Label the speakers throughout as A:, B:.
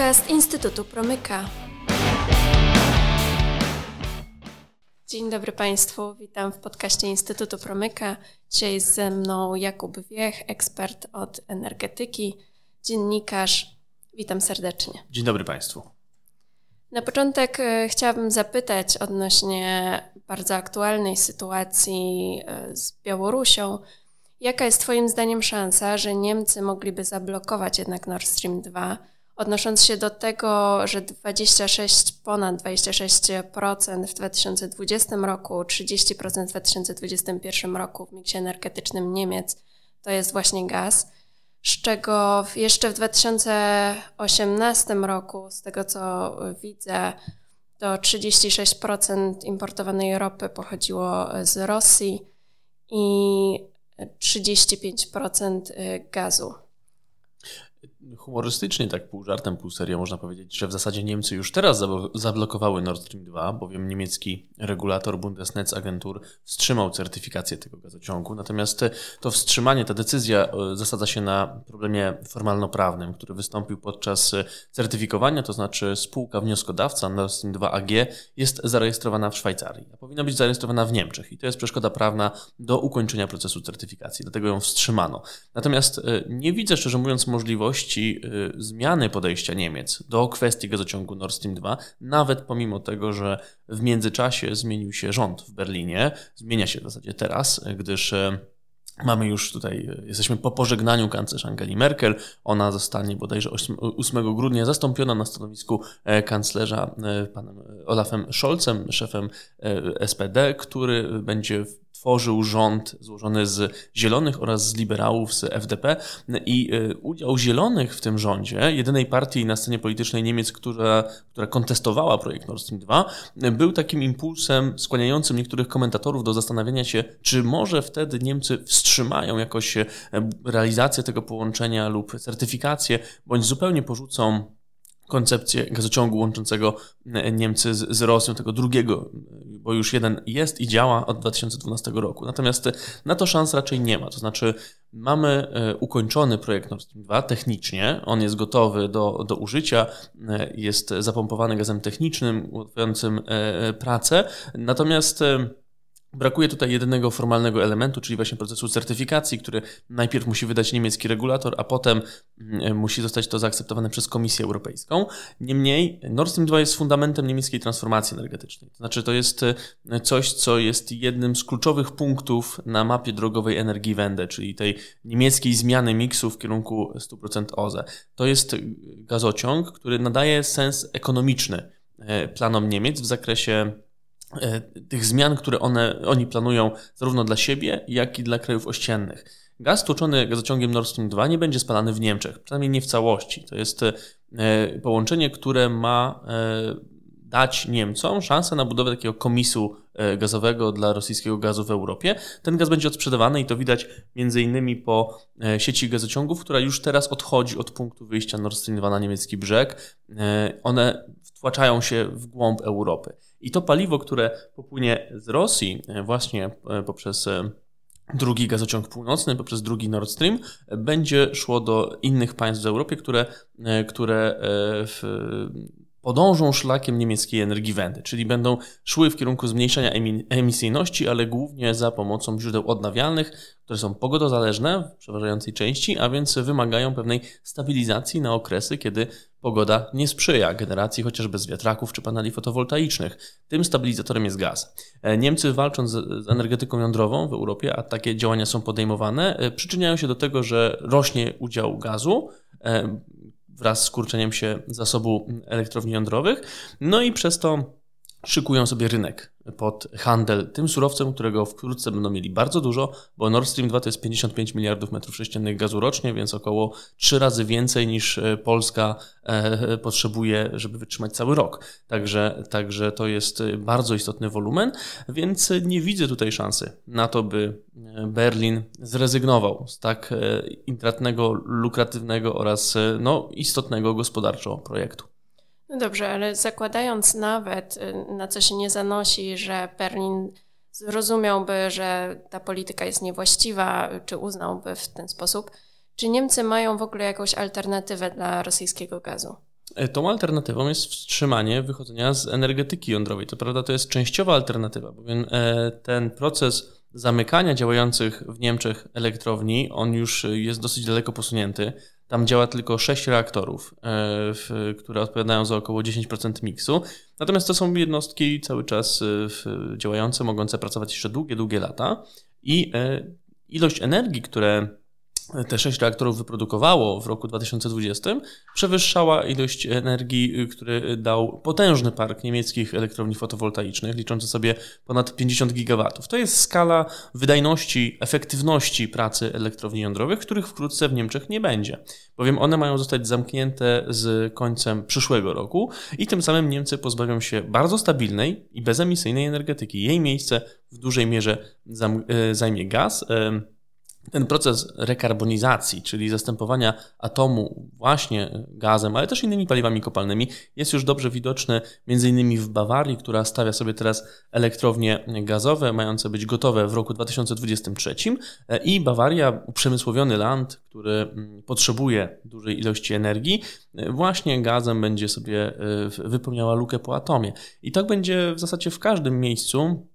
A: podcast Instytutu Promyka. Dzień dobry Państwu, witam w podcaście Instytutu Promyka. Dzisiaj ze mną Jakub Wiech, ekspert od energetyki, dziennikarz. Witam serdecznie.
B: Dzień dobry Państwu.
A: Na początek e, chciałabym zapytać odnośnie bardzo aktualnej sytuacji e, z Białorusią. Jaka jest Twoim zdaniem szansa, że Niemcy mogliby zablokować jednak Nord Stream 2? Odnosząc się do tego, że 26, ponad 26% w 2020 roku, 30% w 2021 roku w miksie energetycznym Niemiec to jest właśnie gaz, z czego jeszcze w 2018 roku, z tego co widzę, to 36% importowanej ropy pochodziło z Rosji i 35% gazu
B: humorystycznie, tak pół żartem, pół serio można powiedzieć, że w zasadzie Niemcy już teraz zablokowały Nord Stream 2, bowiem niemiecki regulator Bundesnetzagentur wstrzymał certyfikację tego gazociągu. Natomiast to wstrzymanie, ta decyzja e, zasadza się na problemie formalno-prawnym, który wystąpił podczas e, certyfikowania, to znaczy spółka wnioskodawca Nord Stream 2 AG jest zarejestrowana w Szwajcarii, a powinna być zarejestrowana w Niemczech i to jest przeszkoda prawna do ukończenia procesu certyfikacji, dlatego ją wstrzymano. Natomiast e, nie widzę, szczerze mówiąc, możliwości Y, zmiany podejścia Niemiec do kwestii gazociągu Nord Stream 2, nawet pomimo tego, że w międzyczasie zmienił się rząd w Berlinie, zmienia się w zasadzie teraz, gdyż y, Mamy już tutaj, y, jesteśmy po pożegnaniu kanclerz Angeli Merkel. Ona zostanie bodajże 8 grudnia zastąpiona na stanowisku e, kanclerza e, panem Olafem Scholzem, szefem e, SPD, który będzie tworzył rząd złożony z Zielonych oraz z liberałów z FDP i e, udział Zielonych w tym rządzie, jedynej partii na scenie politycznej Niemiec, która, która kontestowała projekt Nord Stream 2, był takim impulsem skłaniającym niektórych komentatorów do zastanawiania się, czy może wtedy Niemcy wstrzymają jakoś e, realizację tego połączenia lub certyfikację, bądź zupełnie porzucą koncepcję gazociągu łączącego e, Niemcy z, z, Rosją, tego drugiego, bo już jeden jest i działa od 2012 roku. Natomiast na to szans raczej nie ma. To znaczy, mamy e, ukończony projekt Nord Stream 2 technicznie, on jest gotowy do, do użycia, e, jest zapompowany gazem technicznym, ułatwiającym pracę. Natomiast Brakuje tutaj jedynego formalnego elementu, czyli właśnie procesu certyfikacji, który najpierw musi wydać niemiecki regulator, a potem mm, musi zostać to zaakceptowane przez Komisję Europejską. Niemniej Nord Stream 2 jest fundamentem niemieckiej transformacji energetycznej. To znaczy to jest e, coś, co jest jednym z kluczowych punktów na mapie drogowej energii Wende, czyli tej niemieckiej zmiany miksu w kierunku 100% OZE. To jest gazociąg, który nadaje sens ekonomiczny e, planom Niemiec w zakresie tych zmian, które one, oni planują zarówno dla siebie, jak i dla krajów ościennych. Gaz tłoczony gazociągiem Nord Stream 2 nie będzie spalany w Niemczech, przynajmniej nie w całości. To jest e, połączenie, które ma e, dać Niemcom szansę na budowę takiego komisu gazowego dla rosyjskiego gazu w Europie. Ten gaz będzie odsprzedawany i to widać między innymi po sieci gazociągów, która już teraz odchodzi od punktu wyjścia Nord Stream 2 na niemiecki brzeg. One wtłaczają się w głąb Europy. I to paliwo, które popłynie z Rosji e, właśnie e, poprzez e, drugi gazociąg północny, poprzez drugi Nord Stream, będzie szło do innych państw w Europie, które, które w, podążą szlakiem niemieckiej energii Wendy, czyli będą szły w kierunku zmniejszenia emisyjności, ale głównie za pomocą źródeł odnawialnych, które są pogodozależne w przeważającej części, a więc wymagają pewnej stabilizacji na okresy, kiedy pogoda nie sprzyja generacji chociażby z wiatraków czy paneli fotowoltaicznych. Tym stabilizatorem jest gaz. E, Niemcy walcząc z energetyką jądrową w Europie, a takie działania są podejmowane, e, przyczyniają się do tego, że rośnie udział gazu e, wraz z kurczeniem się zasobu elektrowni jądrowych, no i przez to szykują sobie rynek pod handel tym surowcem, którego wkrótce będą mieli bardzo dużo, bo Nord Stream 2 to jest 55 miliardów metrów sześciennych gazu rocznie, więc około 3 razy więcej niż e, Polska e, potrzebuje, żeby wytrzymać cały rok. Także, także to jest bardzo istotny wolumen, więc nie widzę tutaj szansy na to, by Berlin zrezygnował z tak e, intratnego, lukratywnego oraz no, istotnego gospodarczo projektu.
A: No dobrze, ale zakładając nawet, y, na co się nie zanosi, że Berlin zrozumiałby, że ta polityka jest niewłaściwa, czy uznałby w ten sposób, czy Niemcy mają w ogóle jakąś alternatywę dla rosyjskiego gazu?
B: E, tą alternatywą jest wstrzymanie wychodzenia z energetyki jądrowej. To prawda, to jest częściowa alternatywa, bowiem e, ten proces zamykania działających w Niemczech elektrowni, on już jest dosyć daleko posunięty. Tam działa tylko 6 reaktorów, e, które odpowiadają za około 10% miksu. Natomiast to są jednostki cały czas działające, mogące pracować jeszcze długie, długie lata. I ilość energii, które te sześć reaktorów wyprodukowało w roku 2020, przewyższała ilość energii, który dał potężny park niemieckich elektrowni fotowoltaicznych, liczący sobie ponad 50 gigawatów. To jest skala wydajności, efektywności pracy elektrowni jądrowych, których wkrótce w Niemczech nie będzie, bowiem one mają zostać zamknięte z końcem przyszłego roku i tym samym Niemcy pozbawią się bardzo stabilnej i bezemisyjnej energetyki. Jej miejsce w dużej mierze e, zajmie gaz ten proces rekarbonizacji, czyli zastępowania atomu właśnie gazem, ale też innymi paliwami kopalnymi, jest już dobrze widoczny m.in. w Bawarii, która stawia sobie teraz elektrownie gazowe, mające być gotowe w roku 2023 i Bawaria, uprzemysłowiony land, który mm, potrzebuje dużej ilości energii, właśnie gazem będzie sobie e, wypełniała lukę po atomie. I tak będzie w zasadzie w każdym miejscu,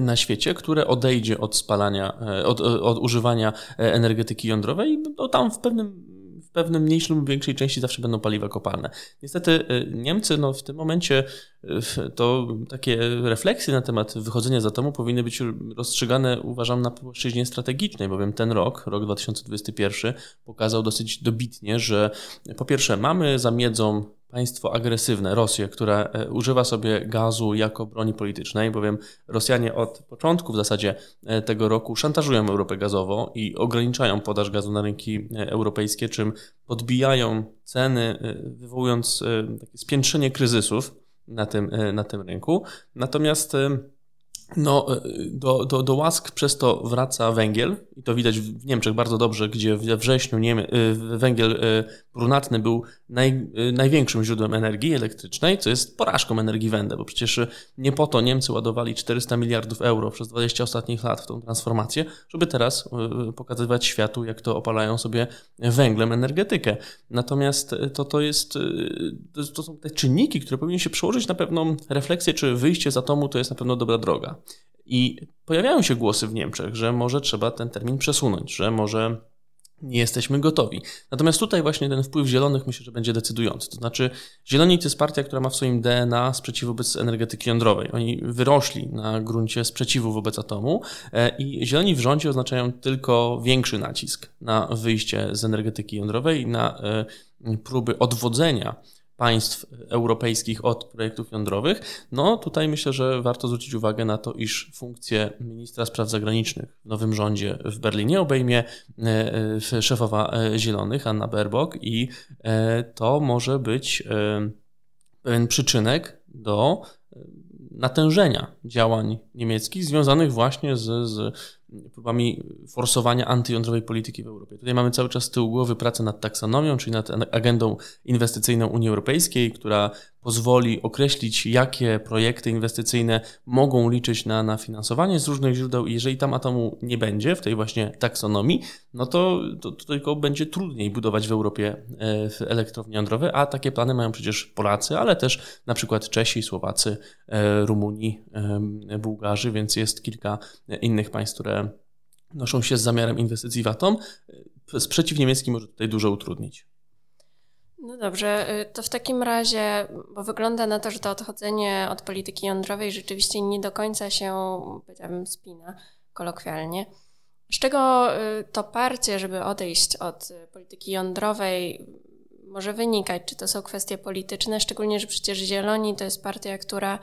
B: na świecie, które odejdzie od spalania, e, od, od używania e, energetyki jądrowej no, tam w pewnym w pewnym mniejszym lub większej części zawsze będą paliwa kopalne. Niestety e, Niemcy no, w tym momencie to takie refleksje na temat wychodzenia z atomu powinny być rozstrzygane, uważam, na płaszczyźnie strategicznej, bowiem ten rok, rok 2021, pokazał dosyć dobitnie, że po pierwsze mamy za miedzą państwo agresywne, Rosję, która e, używa sobie gazu jako broni politycznej, bowiem Rosjanie od początku w zasadzie e, tego roku szantażują Europę gazowo i ograniczają podaż gazu na rynki e, europejskie, czym podbijają ceny, wywołując takie spiętrzenie kryzysów na tym, na tym rynku. Natomiast no, do, do, do łask przez to wraca węgiel i to widać w Niemczech bardzo dobrze, gdzie we wrześniu Niemy, węgiel brunatny był naj, największym źródłem energii elektrycznej, co jest porażką energii Wende, bo przecież nie po to Niemcy ładowali 400 miliardów euro przez 20 ostatnich lat w tą transformację, żeby teraz pokazywać światu, jak to opalają sobie węglem energetykę. Natomiast to, to jest, to są te czynniki, które powinny się przełożyć na pewną refleksję, czy wyjście z atomu to jest na pewno dobra droga. I pojawiają się głosy w Niemczech, że może trzeba ten termin przesunąć, że może nie jesteśmy gotowi. Natomiast tutaj właśnie ten wpływ zielonych myślę, że będzie decydujący. To znaczy, Zieloni to jest partia, która ma w swoim DNA sprzeciw wobec energetyki jądrowej. Oni wyrośli na gruncie sprzeciwu wobec atomu e, i Zieloni w rządzie oznaczają tylko większy nacisk na wyjście z energetyki jądrowej na e, próby odwodzenia państw europejskich od projektów jądrowych, no tutaj myślę, że warto zwrócić uwagę na to, iż funkcję ministra spraw zagranicznych w nowym rządzie w Berlinie obejmie e, e, szefowa e, Zielonych, Anna Baerbock i to może być pewien przyczynek do natężenia działań niemieckich związanych właśnie z, z próbami forsowania antyjądrowej polityki w Europie. Tutaj mamy cały czas z tyłu głowy pracę nad taksonomią, czyli nad agendą inwestycyjną Unii Europejskiej, która pozwoli określić, jakie projekty inwestycyjne mogą liczyć na, na finansowanie z różnych źródeł i jeżeli tam atomu nie będzie w tej właśnie taksonomii, no to, to, to tylko będzie trudniej budować w Europie e, elektrownie jądrowe, a takie plany mają przecież Polacy, ale też na przykład Czesi, Słowacy, e, Rumuni, e, Bułgarzy, więc jest kilka innych państw, które noszą się z zamiarem inwestycji w atom. Sprzeciw niemiecki może tutaj dużo utrudnić.
A: No dobrze, y, to w takim razie, bo wygląda na to, że to odchodzenie od polityki jądrowej rzeczywiście nie do końca się, powiedziałabym, spina kolokwialnie. Z czego y, to parcie, żeby odejść od polityki jądrowej, może wynikać? Czy to są kwestie polityczne? Szczególnie, że przecież Zieloni to jest partia, która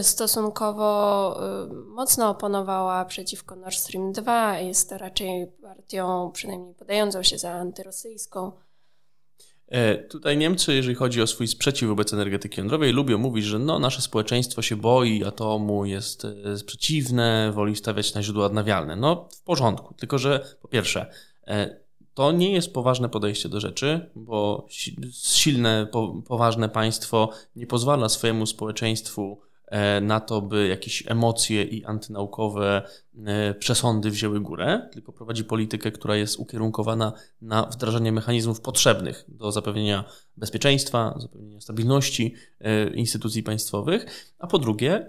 A: stosunkowo y, mocno oponowała przeciwko Nord Stream 2, jest raczej partią, przynajmniej podającą się za antyrosyjską.
B: E, tutaj Niemcy, jeżeli chodzi o swój sprzeciw wobec energetyki jądrowej, lubią mówić, że no, nasze społeczeństwo się boi atomu, jest e, przeciwne, woli stawiać na źródła odnawialne. No, w porządku, tylko że po pierwsze, e, to nie jest poważne podejście do rzeczy, bo silne, poważne państwo nie pozwala swojemu społeczeństwu na to, by jakieś emocje i antynaukowe przesądy wzięły górę, tylko prowadzi politykę, która jest ukierunkowana na wdrażanie mechanizmów potrzebnych do zapewnienia bezpieczeństwa, zapewnienia stabilności instytucji państwowych, a po drugie,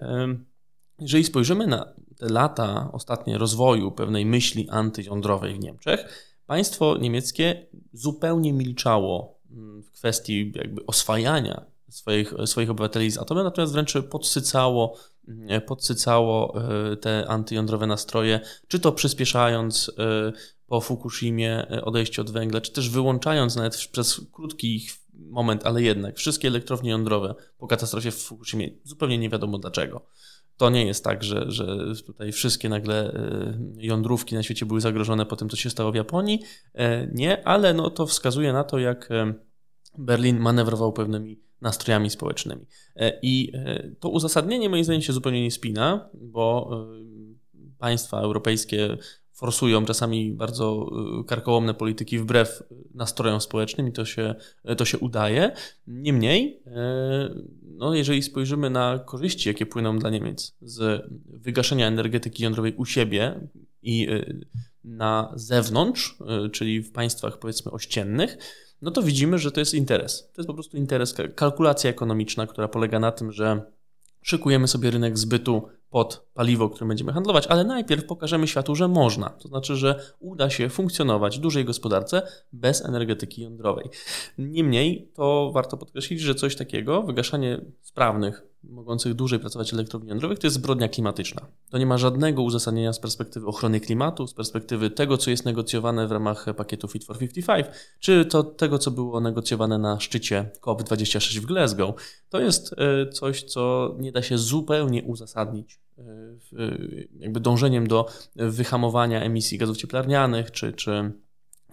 B: jeżeli spojrzymy na te lata ostatnie rozwoju pewnej myśli antyjądrowej w Niemczech, państwo niemieckie zupełnie milczało mm, w kwestii jakby oswajania swoich, swoich obywateli z atomem, natomiast wręcz podsycało, mm, podsycało e, te antyjądrowe nastroje, czy to przyspieszając e, po Fukushimie e, odejście od węgla, czy też wyłączając nawet przez krótki moment, ale jednak wszystkie elektrownie jądrowe po katastrofie w Fukushimie, zupełnie nie wiadomo dlaczego. To nie jest tak, że, że tutaj wszystkie nagle e, jądrówki na świecie były zagrożone po tym, co się stało w Japonii. E, nie, ale no to wskazuje na to, jak e, Berlin manewrował pewnymi nastrojami społecznymi. I to uzasadnienie moim zdaniem się zupełnie nie spina, bo państwa europejskie forsują czasami bardzo karkołomne polityki wbrew nastrojom społecznym i to się, to się udaje. Niemniej no, jeżeli spojrzymy na korzyści, jakie płyną dla Niemiec z wygaszenia energetyki jądrowej u siebie i na zewnątrz, czyli w państwach powiedzmy ościennych, no to widzimy, że to jest interes. To jest po prostu interes, kalkulacja ekonomiczna, która polega na tym, że szykujemy sobie rynek zbytu pod paliwo, którym będziemy handlować, ale najpierw pokażemy światu, że można. To znaczy, że uda się funkcjonować w dużej gospodarce bez energetyki jądrowej. Niemniej to warto podkreślić, że coś takiego, wygaszanie sprawnych mogących dłużej pracować elektrowni jądrowych, to jest zbrodnia klimatyczna. To nie ma żadnego uzasadnienia z perspektywy ochrony klimatu, z perspektywy tego, co jest negocjowane w ramach pakietu Fit for 55, czy to tego, co było negocjowane na szczycie COP26 w Glasgow. To jest e, coś, co nie da się zupełnie uzasadnić jakby dążeniem do wyhamowania emisji gazów cieplarnianych, czy, czy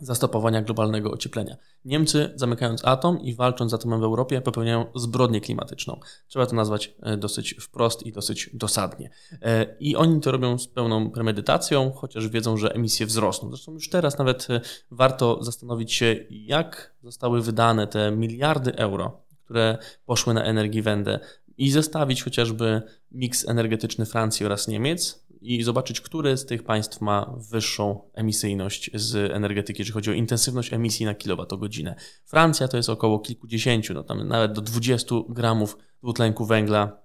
B: zastopowania globalnego ocieplenia. Niemcy, zamykając atom i walcząc z atomem w Europie, popełniają zbrodnię klimatyczną. Trzeba to nazwać e, dosyć wprost i dosyć dosadnie. E, I oni to robią z pełną premedytacją, chociaż wiedzą, że emisje wzrosną. Zresztą już teraz nawet e, warto zastanowić się, jak zostały wydane te miliardy euro, które poszły na energiewende i zestawić chociażby miks energetyczny Francji oraz Niemiec i zobaczyć, które z tych państw ma wyższą emisyjność z energetyki, jeżeli chodzi o intensywność emisji na kilowatogodzinę. Francja to jest około kilkudziesięciu, no tam nawet do 20 gramów dwutlenku węgla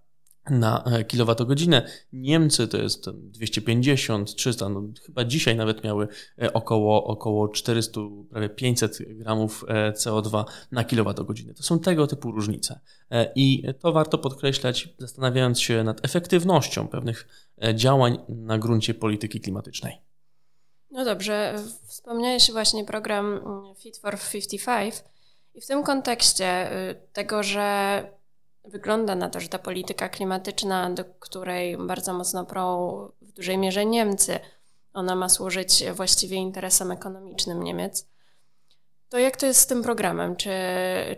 B: na e, kilowatogodzinę. Niemcy to jest 250, 300, no chyba dzisiaj nawet miały e, około, około 400, prawie 500 gramów e, CO2 na kilowatogodzinę. To są tego typu różnice. I to warto podkreślać, zastanawiając się nad efektywnością pewnych działań na gruncie polityki klimatycznej.
A: No dobrze, wspomniałeś właśnie program mm, Fit for 55 i w tym kontekście y, tego, że wygląda na to, że ta polityka klimatyczna, do której bardzo mocno prą w dużej mierze Niemcy, ona ma służyć właściwie interesom ekonomicznym Niemiec. To jak to jest z tym programem? Czy,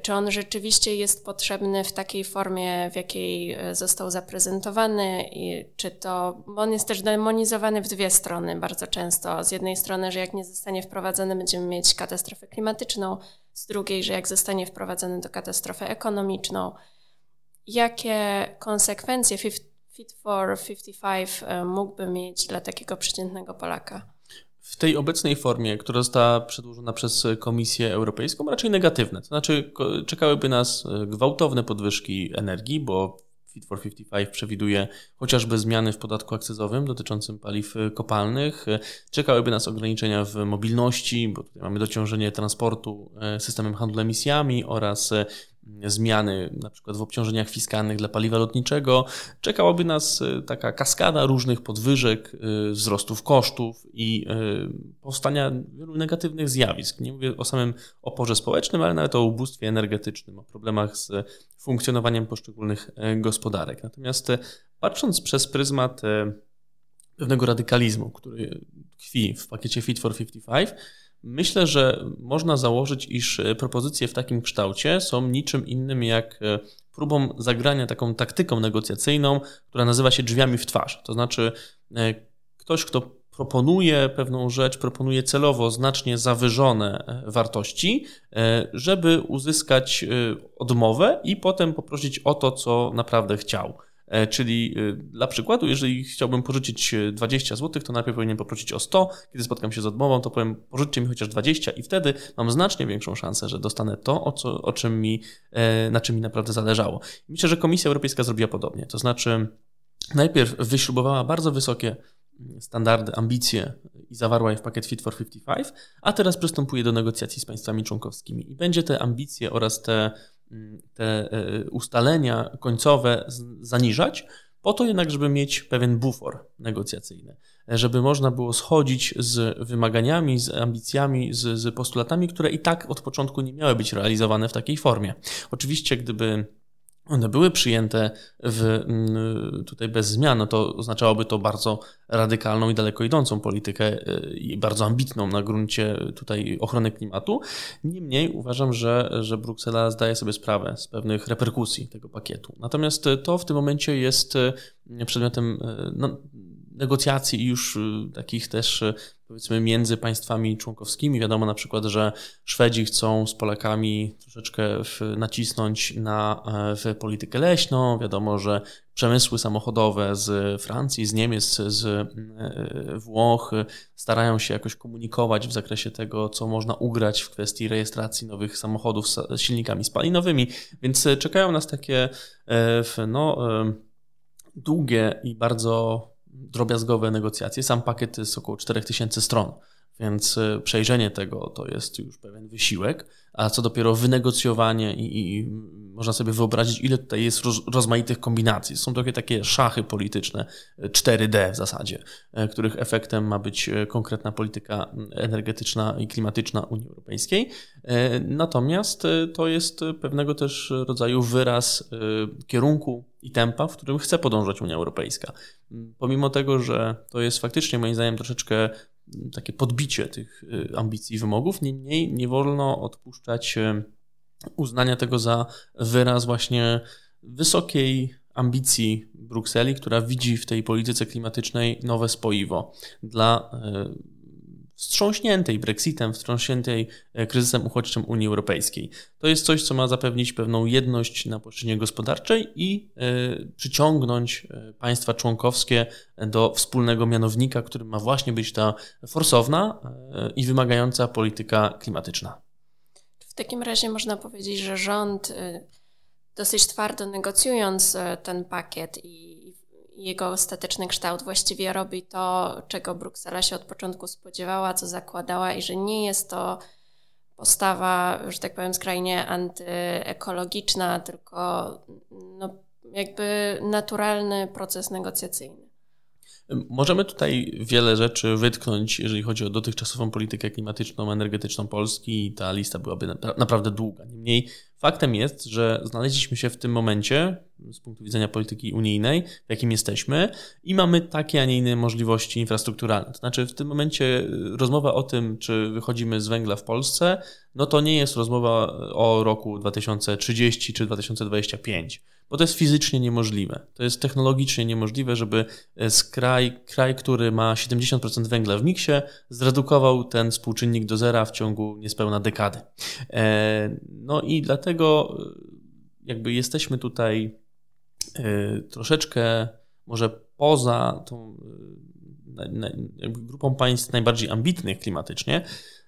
A: czy on rzeczywiście jest potrzebny w takiej formie, w jakiej e, został zaprezentowany? I czy to, bo on jest też demonizowany w dwie strony bardzo często. Z jednej strony, że jak nie zostanie wprowadzony, będziemy mieć katastrofę klimatyczną, z drugiej, że jak zostanie wprowadzony, to katastrofę ekonomiczną jakie konsekwencje Fit for 55 e, mógłby mieć dla takiego przeciętnego Polaka?
B: W tej obecnej formie, która została przedłożona przez Komisję Europejską, raczej negatywne. To znaczy, czekałyby nas e, gwałtowne podwyżki energii, bo Fit for 55 przewiduje chociażby zmiany w podatku akcyzowym dotyczącym paliw kopalnych. Czekałyby nas ograniczenia w mobilności, bo tutaj mamy dociążenie transportu e, systemem handlu emisjami oraz zmiany na przykład w obciążeniach fiskalnych dla paliwa lotniczego, czekałaby nas e, taka kaskada różnych podwyżek, e, wzrostów kosztów i e, powstania wielu negatywnych zjawisk. Nie mówię o samym oporze społecznym, ale nawet o ubóstwie energetycznym, o problemach z funkcjonowaniem poszczególnych gospodarek. Natomiast patrząc przez pryzmat pewnego radykalizmu, który tkwi w pakiecie Fit for 55, Myślę, że można założyć, iż e, propozycje w takim kształcie są niczym innym jak e, próbą zagrania taką taktyką negocjacyjną, która nazywa się drzwiami w twarz. To znaczy, e, ktoś, kto proponuje pewną rzecz, proponuje celowo znacznie zawyżone wartości, żeby uzyskać odmowę i potem poprosić o to, co naprawdę chciał. Czyli dla przykładu, jeżeli chciałbym pożyczyć 20 zł, to najpierw powinien poprosić o 100. Kiedy spotkam się z odmową, to powiem pożyczcie mi chociaż 20 i wtedy mam znacznie większą szansę, że dostanę to, o, co, o czym mi, na czym mi naprawdę zależało. Myślę, że Komisja Europejska zrobiła podobnie. To znaczy, najpierw wyśrubowała bardzo wysokie standardy, ambicje i zawarła je w pakiet Fit for 55, a teraz przystępuje do negocjacji z państwami członkowskimi. I będzie te ambicje oraz te, te e, ustalenia końcowe zaniżać, po to jednak, żeby mieć pewien bufor negocjacyjny, żeby można było schodzić z wymaganiami, z ambicjami, z, z postulatami, które i tak od początku nie miały być realizowane w takiej formie. Oczywiście, gdyby one były przyjęte w, mm, tutaj bez zmian, no to oznaczałoby to bardzo radykalną i daleko idącą politykę y, i bardzo ambitną na gruncie tutaj ochrony klimatu. Niemniej uważam, że, że Bruksela zdaje sobie sprawę z pewnych reperkusji tego pakietu. Natomiast to w tym momencie jest y, przedmiotem y, no, negocjacji już y, takich też y, powiedzmy między państwami członkowskimi. Wiadomo na przykład, że Szwedzi chcą z Polakami troszeczkę nacisnąć na e, w politykę leśną. Wiadomo, że przemysły samochodowe z Francji, z Niemiec, z e, Włoch starają się jakoś komunikować w zakresie tego, co można ugrać w kwestii rejestracji nowych samochodów z silnikami spalinowymi, więc e, czekają nas takie no, długie i bardzo drobiazgowe negocjacje. Sam pakiet jest około 4000 stron, więc y, przejrzenie tego to jest już pewien wysiłek, a co dopiero wynegocjowanie i, i można sobie wyobrazić, ile tutaj jest roz, rozmaitych kombinacji. Są trochę takie szachy polityczne, 4D w zasadzie, e, których efektem ma być konkretna polityka energetyczna i klimatyczna Unii Europejskiej. Natomiast to jest pewnego też rodzaju wyraz kierunku i tempa, w którym chce podążać Unia Europejska. Pomimo tego, że to jest faktycznie moim zdaniem troszeczkę takie podbicie tych ambicji i wymogów, niemniej nie wolno odpuszczać uznania tego za wyraz właśnie wysokiej ambicji Brukseli, która widzi w tej polityce klimatycznej nowe spoiwo dla e, wstrząśniętej Brexitem, wstrząśniętej e, kryzysem uchodźczym Unii Europejskiej. To jest coś, co ma zapewnić pewną jedność na płaszczyźnie gospodarczej i e, przyciągnąć państwa członkowskie do wspólnego mianownika, którym ma właśnie być ta forsowna i wymagająca polityka klimatyczna.
A: W takim razie można powiedzieć, że rząd dosyć twardo negocjując ten pakiet i jego ostateczny kształt właściwie robi to, czego Bruksela się od początku spodziewała, co zakładała i że nie jest to postawa, że tak powiem, skrajnie antyekologiczna, tylko no, jakby naturalny proces negocjacyjny.
B: Możemy tutaj wiele rzeczy wytknąć, jeżeli chodzi o dotychczasową politykę klimatyczną, energetyczną Polski i ta lista byłaby naprawdę długa. Niemniej faktem jest, że znaleźliśmy się w tym momencie z punktu widzenia polityki unijnej, w jakim jesteśmy i mamy takie, a nie inne możliwości infrastrukturalne. To znaczy w tym momencie rozmowa o tym, czy wychodzimy z węgla w Polsce, no to nie jest rozmowa o roku 2030 czy 2025 bo to jest fizycznie niemożliwe. To jest technologicznie niemożliwe, żeby e, z kraj, kraj, który ma 70% węgla w miksie, zredukował ten współczynnik do zera w ciągu niespełna dekady. E, no i dlatego jakby jesteśmy tutaj troszeczkę może poza tą grupą państw najbardziej ambitnych klimatycznie,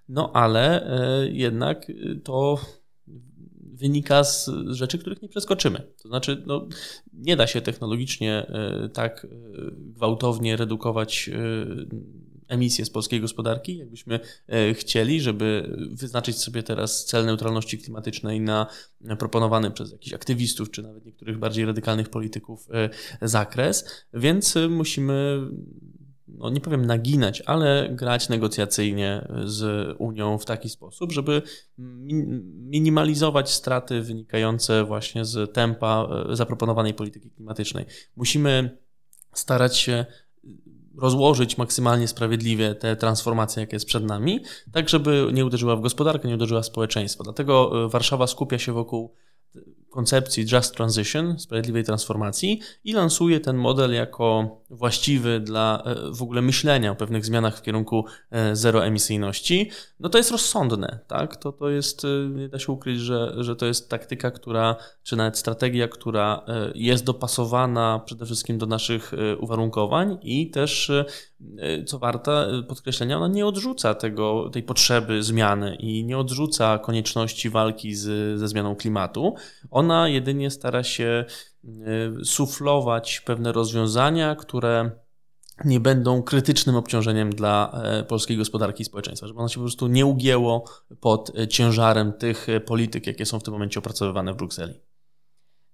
B: no ale jednak to wynika z rzeczy, których nie przeskoczymy. To znaczy, no, nie da się technologicznie tak gwałtownie redukować e, emisje z polskiej gospodarki, jakbyśmy chcieli, żeby wyznaczyć sobie teraz cel neutralności klimatycznej na proponowany przez jakichś aktywistów, czy nawet niektórych bardziej radykalnych polityków zakres, więc musimy no nie powiem naginać, ale grać negocjacyjnie z Unią w taki sposób, żeby minimalizować straty wynikające właśnie z tempa e, zaproponowanej polityki klimatycznej. Musimy starać się rozłożyć maksymalnie sprawiedliwie tę transformację, jaka jest przed nami, tak żeby nie uderzyła w gospodarkę, nie uderzyła w społeczeństwo. Dlatego e, Warszawa skupia się wokół koncepcji Just Transition, sprawiedliwej transformacji i lansuje ten model jako właściwy dla e, w ogóle myślenia o pewnych zmianach w kierunku e, zeroemisyjności, no to jest rozsądne, tak? To, to jest, nie da się ukryć, że, że to jest taktyka, która, czy nawet strategia, która jest dopasowana przede wszystkim do naszych uwarunkowań i też, co warta podkreślenia, ona nie odrzuca tego, tej potrzeby zmiany i nie odrzuca konieczności walki z, ze zmianą klimatu. Ona jedynie stara się suflować pewne rozwiązania, które nie będą krytycznym obciążeniem dla e, polskiej gospodarki i społeczeństwa, żeby ono się po prostu nie ugięło pod e, ciężarem tych e, polityk, jakie są w tym momencie opracowywane w Brukseli.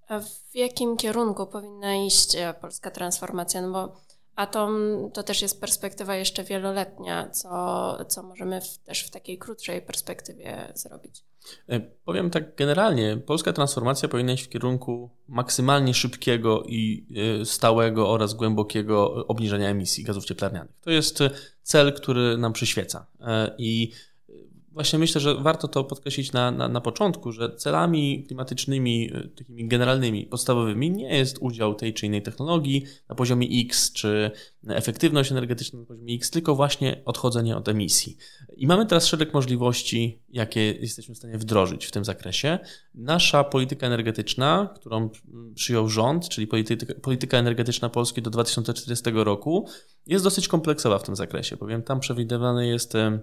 A: A w jakim kierunku powinna iść polska transformacja? No bo atom to też jest perspektywa jeszcze wieloletnia, co, co możemy w, też w takiej krótszej perspektywie zrobić.
B: E, powiem tak generalnie, polska transformacja powinna iść w kierunku maksymalnie szybkiego i e, stałego oraz głębokiego obniżenia emisji gazów cieplarnianych. To jest cel, który nam przyświeca. E, I właśnie myślę, że warto to podkreślić na, na, na początku, że celami klimatycznymi, e, takimi generalnymi, podstawowymi nie jest udział tej czy innej technologii na poziomie X, czy efektywność energetyczna na poziomie X, tylko właśnie odchodzenie od emisji. I mamy teraz szereg możliwości, jakie jesteśmy w stanie wdrożyć w tym zakresie. Nasza polityka energetyczna, którą przyjął rząd, czyli polityka, polityka energetyczna Polski do 2040 roku, jest dosyć kompleksowa w tym zakresie, bowiem tam przewidywane jest e,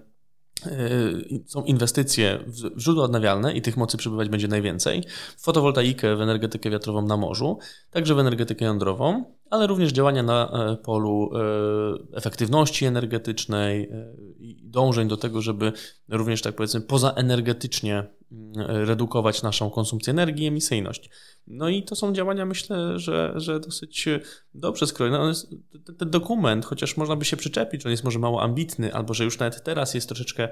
B: są inwestycje w źródła odnawialne i tych mocy przybywać będzie najwięcej, w fotowoltaikę, w energetykę wiatrową na morzu, także w energetykę jądrową, ale również działania na e, polu e, efektywności energetycznej e, i dążeń do tego, żeby również, tak powiedzmy, pozaenergetycznie redukować naszą konsumpcję energii i emisyjność. No i to są działania, myślę, że, że dosyć dobrze skrojone. No ten, ten dokument, chociaż można by się przyczepić, że on jest może mało ambitny, albo że już nawet teraz jest troszeczkę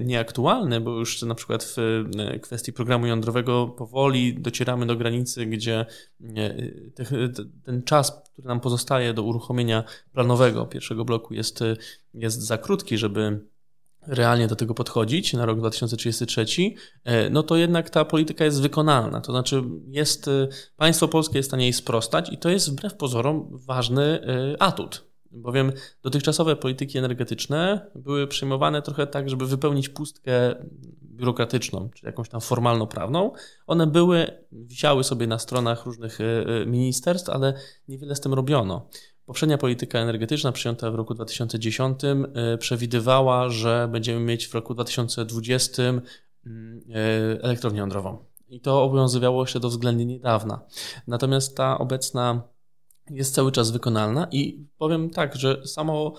B: nieaktualny, bo już na przykład w kwestii programu jądrowego powoli docieramy do granicy, gdzie ten czas, który nam pozostaje do uruchomienia planowego pierwszego bloku jest, jest za krótki, żeby realnie do tego podchodzić na rok 2033, e, no to jednak ta polityka jest wykonalna. To znaczy, jest, e, państwo polskie jest w stanie jej sprostać i to jest wbrew pozorom ważny e, atut. Bowiem dotychczasowe polityki energetyczne były przyjmowane trochę tak, żeby wypełnić pustkę biurokratyczną, czy jakąś tam formalno-prawną. One były, wisiały sobie na stronach różnych ministerstw, ale niewiele z tym robiono. Poprzednia polityka energetyczna przyjęta w roku 2010 e, przewidywała, że będziemy mieć w roku 2020 mm, e, elektrownię jądrową. I to obowiązywało się do względnie niedawna. Natomiast ta obecna jest cały czas wykonalna i powiem tak, że samo,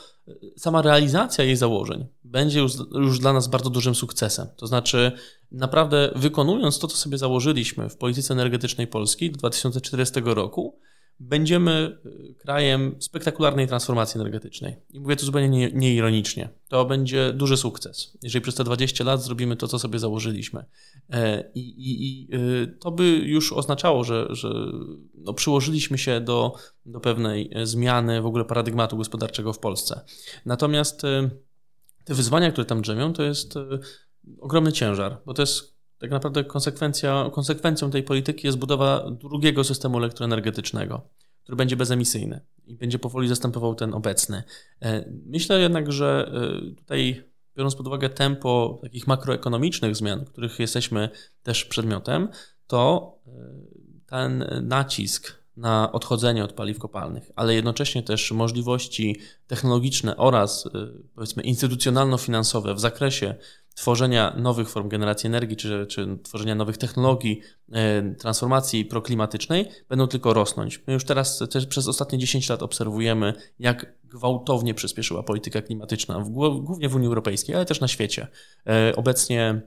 B: sama realizacja jej założeń będzie już, już dla nas bardzo dużym sukcesem. To znaczy, naprawdę wykonując to, co sobie założyliśmy w polityce energetycznej Polski do 2040 roku, będziemy y, krajem spektakularnej transformacji energetycznej. I mówię to zupełnie nieironicznie. Nie to będzie duży sukces, jeżeli przez te 20 lat zrobimy to, co sobie założyliśmy. E, I, i, i y, to by już oznaczało, że, że no przyłożyliśmy się do, do pewnej zmiany w ogóle paradygmatu gospodarczego w Polsce. Natomiast y, te wyzwania, które tam drzemią, to jest ogromny ciężar, bo to jest tak naprawdę konsekwencja, konsekwencją tej polityki jest budowa drugiego systemu elektroenergetycznego, który będzie bezemisyjny i będzie powoli zastępował ten obecny. E, myślę jednak, że e, tutaj, biorąc pod uwagę tempo takich makroekonomicznych zmian, których jesteśmy też przedmiotem, to e, ten nacisk na odchodzenie od paliw kopalnych, ale jednocześnie też możliwości technologiczne oraz powiedzmy instytucjonalno-finansowe w zakresie tworzenia nowych form generacji energii, czy, czy tworzenia nowych technologii, e, transformacji proklimatycznej będą tylko rosnąć. My już teraz też przez ostatnie 10 lat obserwujemy, jak gwałtownie przyspieszyła polityka klimatyczna, głównie w Unii Europejskiej, ale też na świecie. E, obecnie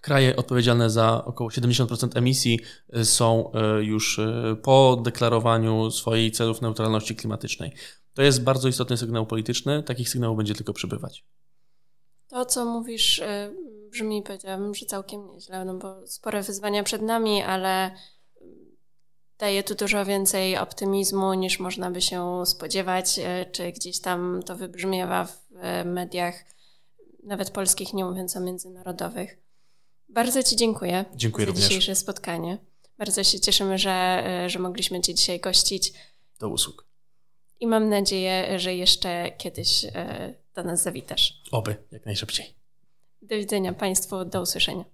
B: kraje odpowiedzialne za około 70% emisji e, są już po deklarowaniu swojej celów neutralności klimatycznej. To jest bardzo istotny sygnał polityczny, takich sygnałów będzie tylko przybywać.
A: To, co mówisz, y, brzmi, powiedziałabym, że całkiem nieźle, no bo spore wyzwania przed nami, ale daje tu dużo więcej optymizmu niż można by się spodziewać, y, czy gdzieś tam to wybrzmiewa w y, mediach, nawet polskich, nie mówiąc o międzynarodowych. Bardzo Ci dziękuję,
B: dziękuję
A: za
B: również.
A: dzisiejsze spotkanie. Bardzo się cieszymy, że, że mogliśmy Cię dzisiaj gościć.
B: Do usług.
A: i mam nadzieję, że jeszcze kiedyś do nas zawitasz.
B: Oby, jak najszybciej.
A: Do widzenia Państwu, do usłyszenia.